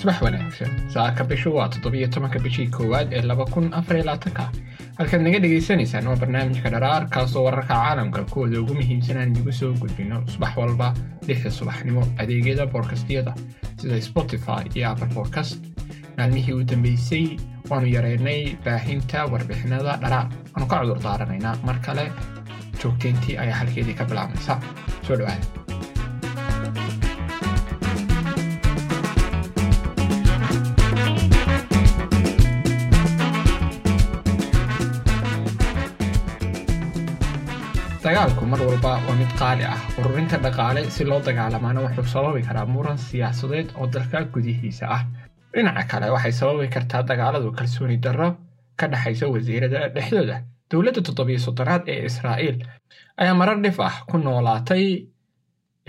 subax wanaagsan saaka bishu waa toddobiyo tobanka bishii koowaad ee laba kun afariyo labaatanka halkaad naga dhagaysanaysaan waa barnaamijka dharaar kaasoo wararka caalamka kuwooda ugu muhiimsanaan idigu soo gudbino subax walba lixda subaxnimo adeegyada boodkastyada sida spotify iyo apple podcast. Maalmihii u dambeysay waanu yareynay baahinta warbixinada dharaar waanu ka cudur daaranaynaa mar kale joogteyntii ayaa halkeedii ka bilaabmaysa soo dhawaada dagaalku mar walba waa mid qaali ah. Ururinta dhaqaale si loo dagaalamaana wuxuu sababi karaa muran siyaasadeed oo dalka gudihiisa ah. Dhinaca kale waxay sababi kartaa dagaaladu kalsooni darro ka dhexaysa wasiirada dhexdooda. Dowladda toddobiyo soddonaad ee israa'iil ayaa marar dhif ah ku noolaatay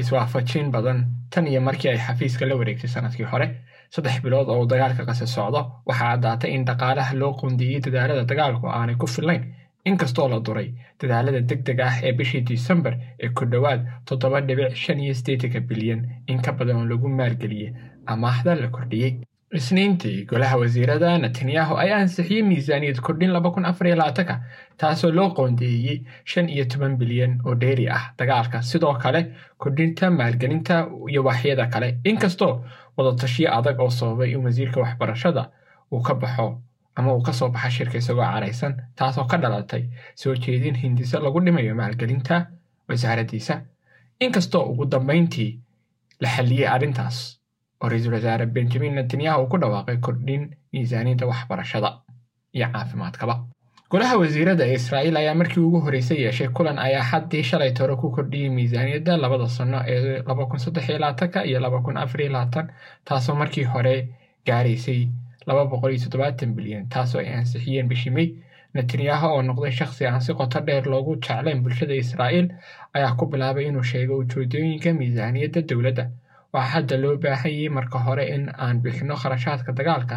iswaafajin badan. Tan iyo markii ay xafiiska la wareegtay sannadkii hore saddex bilood oo uu dagaalka qase socdo waxaa caddaatay in dhaqaalaha loo qoondeeyey dadaalada dagaalku aanay ku fillayn inkastoo la duray dadaalada deg deg ah ee bishii disembar ee ku dhowaad toddoba dhibic shan iyo sideetanka bilyan in ka badan oo lagu maalgeliyey amaahda la kordhiyey isniintii golaha wasiirada netanyahu ayaa ansixiyey miisaaniyad kordhin laba kun afariyo labaatanka taasoo loo qoondeeyey shan iyo toban bilyan oo dheeri ah dagaalka. Sidoo kale kordhinta maalgelinta iyo waaxyada kale inkastoo wadatashiyo adag oo sababay in wasiirka waxbarashada uu ka baxo ama uu ka soo baxa shirka isagoo caraysan taasoo ka dhalatay soo jeedin hindiso lagu dhimayo maalgelinta wasaaraddiisa inkastoo ugu dambayntii la xalliyey arrintaas oo ra'iisul wasaare benjamin netanyahu ku dhawaaqay kordhin miisaaniyadda waxbarashada iyo caafimaadkaba. Golaha wasiirada ee israa'iil ayaa markii ugu horreysay yeeshay kulan ayaa xaddii shalay tore ku kordhiyey miisaaniyadda labada sanno ee laba kun saddex iyo labaatanka iyo laba kun afar iyo labaatan taasoo markii hore gaaraysay laba boqol iyo toddobaatan bilyan taasoo ay ansixiyeen bishii mey netanyahu oo noqday shakhsi aan si qoto dheer loogu jeclayn bulshada israa'iil ayaa ku bilaabay inuu sheego ujeedooyinka miisaaniyadda dowladda. Waxaa hadda loo baahanyay marka hore in aan bixinno kharashaadka dagaalka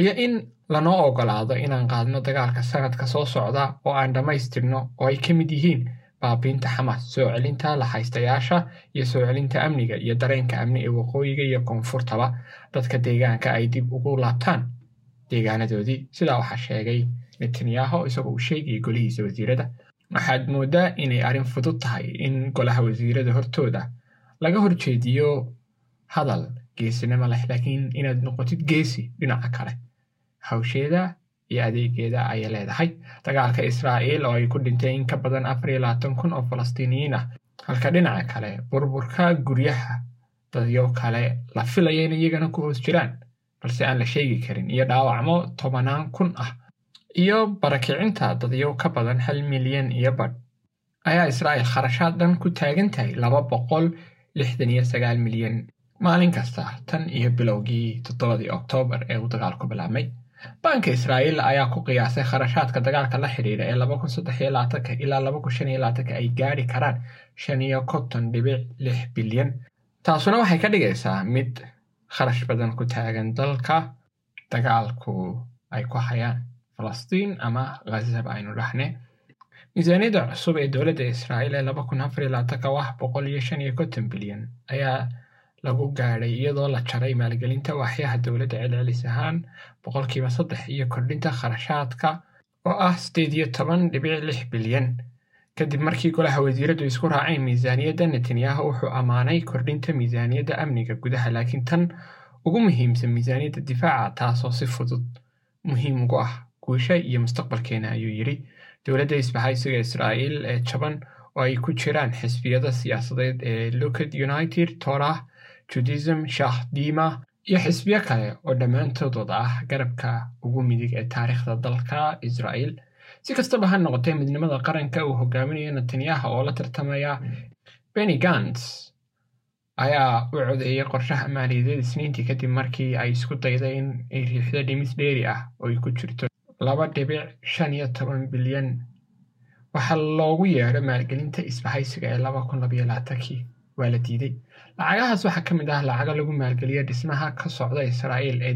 iyo in lanoo ogolaado inaan qaadno dagaalka sanadka soo socda oo aan dhammaystirno oo ay ka mid yihiin baabiinta xamaas soo celinta lahaystayaasha iyo soo celinta amniga iyo dareenka amni ee waqooyiga iyo koonfurtaba. Dadka deegaanka ay dib ugu laabtaan deegaanadoodii. Sidaa waxaa sheegay netanyahu isagoo uu sheegayay golihiisa wasiirada. Waxaad mooddaa inay arrin fudud tahay in golaha wasiirada hortooda laga horjeediyo hadal geesinimo leh laakiin inaad noqotid geesi dhinaca kale? Hawsheeda iyo adeegeeda ayay leedahay dagaalka israa'iil oo ay ku dhintay in ka badan afar iyo kun oo falastiiniyiin ah. Halka dhinaca kale burburka guryaha dadyo kale la filaya in iyagana ku hoos jiraan balse aan la sheegi karin iyo dhaawacmo tobanaan kun ah iyo barakicinta dadyo ka badan hal milyan iyo badh. Ayaa israa'iil kharashaad dhan ku taagan tahay laba boqol lixdan iyo sagaal milyan maalin kasta tan iyo bilowgii toddobadii oktoobar ee uu dagaalku bilaabmay baanka israa'iil ayaa ku qiyaasay kharashaadka dagaalka la xidhiidha ee laba kun saddex iyo labaatanka ilaa laba kun shan iyo labaatanka ay gaadhi karaan shan iyo konton dhibic lix bilyan. Taasuna waxay ka dhigaysaa mid kharash badan ku taagan dalka dagaalku ay ku hayaan falastiin ama khazab aynu dhahne. Miisaaniyadda cusub ee dowladda israa'iil ee laba kun afar iyo labaatanka wax boqol iyo shan iyo konton bilyan ayaa lagu gaadhay iyadoo la jaray maalgelinta waaxyaha dowladda celcelis ahaan boqolkiiba saddex iyo kordhinta kharashaadka oo ah sideed iyo toban dhibic lix bilyan. Kadib markii golaha wasiiradu isku raaceen miisaaniyadda netanyahu wuxuu ammaanay kordhinta miisaaniyadda amniga gudaha laakiin tan ugu muhiimsan miisaaniyadda difaaca taasoo si fudud muhiim ugu ah guusha iyo mustaqbalkeena ayuu yidhi. Dowladda isbahaysiga israa'iil ee jaban oo ay ku jiraan xisbiyada siyaasadeed ee lucad united torah judaism shah dima iyo xisbiyo kale oo dhammaantoodooda ah garabka ugu midig ee taariikhda dalka israa'iil si kastaba ha noqotee midnimada qaranka uu hogaaminayo netanyahu oo la tartamaya benny gants ayaa u codeeyey qorshaha maaliyadeed isniintii kadib markii ay isku dayday in ay riixdo dhimis dheeri ah oo ay ku jirto laba dhibic shan iyo toban bilyan waxaa loogu yeedho maalgelinta isbahaysiga ee laba kun labayo labaatankii waa la diiday. Lacagahaas waxaa ka mid ah lacago lagu maalgeliyo dhismaha ka socda israa'iil ee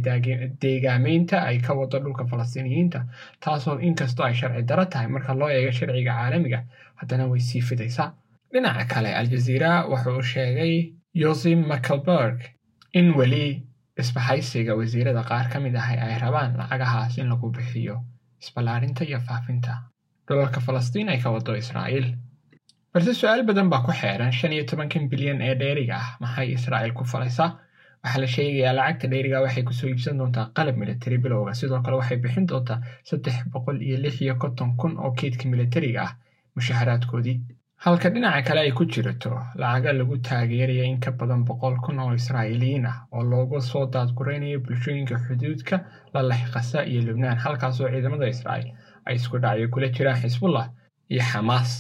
deegaameynta ay ka wado dhulka falastiiniyiinta taasoo inkastoo ay sharci daro tahay marka loo eego sharciga caalamiga. Haddana way sii fidaysaa. Dhinaca kale aljaziira wuxuu sheegay yosim mckelberg in weli isbahaysiga wasiirada qaar ka mid ah ay rabaan lacagahaas in lagu bixiyo isballaarinta iyo faafinta dhulalka falastiin ay ka wado israa'iil balse su'aal badan baa ku xeeran shan iyo tobankan bilyan ee dheeriga ah maxay israa'iil ku falaysaa waxaa la sheegayaa lacagta dheeriga waxay ku soo iibsan doontaa qalab militari bilowga sidoo kale waxay bixin doontaa saddex boqol iyo lix iyo konton kun oo keydka militariga ah mushaharaadkoodii halka dhinaca kale ay ku jirato lacaga lagu taageeraya in ka badan boqol kun oo israa'iiliyiin ah oo looga soo daadguraynayo bulshooyinka xuduudka lalex kasa iyo lubnaan halkaasoo ciidamada israa'iil ay isku dhacyo kula jiraan xisbullah iyo xamaas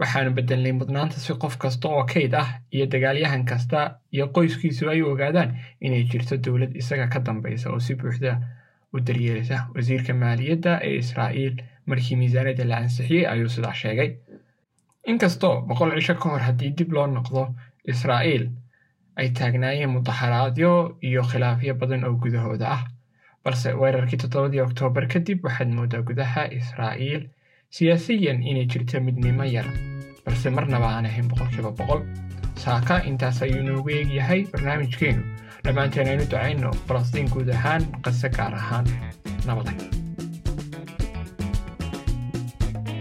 waxaanu bedelnay mudnaanta si qof kasta oo kayd ah iyo dagaalyahan kasta iyo qoyskiisu ay ogaadaan inay jirto dowlad isaga ka dambaysa oo si buuxda u daryeelisa. Wasiirka maaliyadda ee israa'iil markii miisaaniyadda la ansixiyey ayuu sidaa sheegay inkastoo boqol cisho ka hor haddii dib loo noqdo israa'iil ay taagnaayeen mudaharaadyo iyo khilaafyo badan oo gudahooda ah balse weerarkii toddobadii oktoobar kadib waxaad moodaa gudaha israa'iil. Siyaasiyan inay jirto midnimo yar balse marnaba aan ahayn boqolkiiba boqol. Saaka intaas ayuu inoogu eegyahay barnaamijkeennu dhammaanteen aynu ducayno falastiin guud ahaan qase gaar ahaan. Nabada